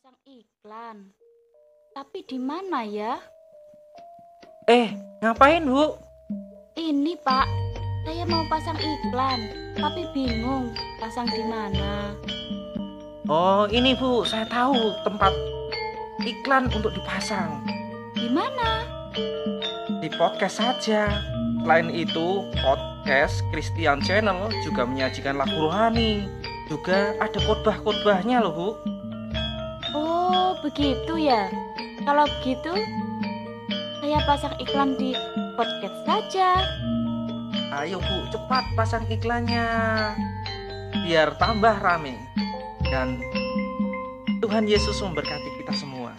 pasang iklan. Tapi di mana ya? Eh, ngapain bu? Ini Pak, saya mau pasang iklan, tapi bingung pasang di mana. Oh, ini bu, saya tahu tempat iklan untuk dipasang Di mana? di podcast saja. Selain itu, podcast Christian Channel juga menyajikan lagu rohani. Juga ada khotbah-khotbahnya loh bu. Oh, begitu ya. Kalau begitu, saya pasang iklan di podcast saja. Ayo bu, cepat pasang iklannya. Biar tambah rame. Dan Tuhan Yesus memberkati kita semua.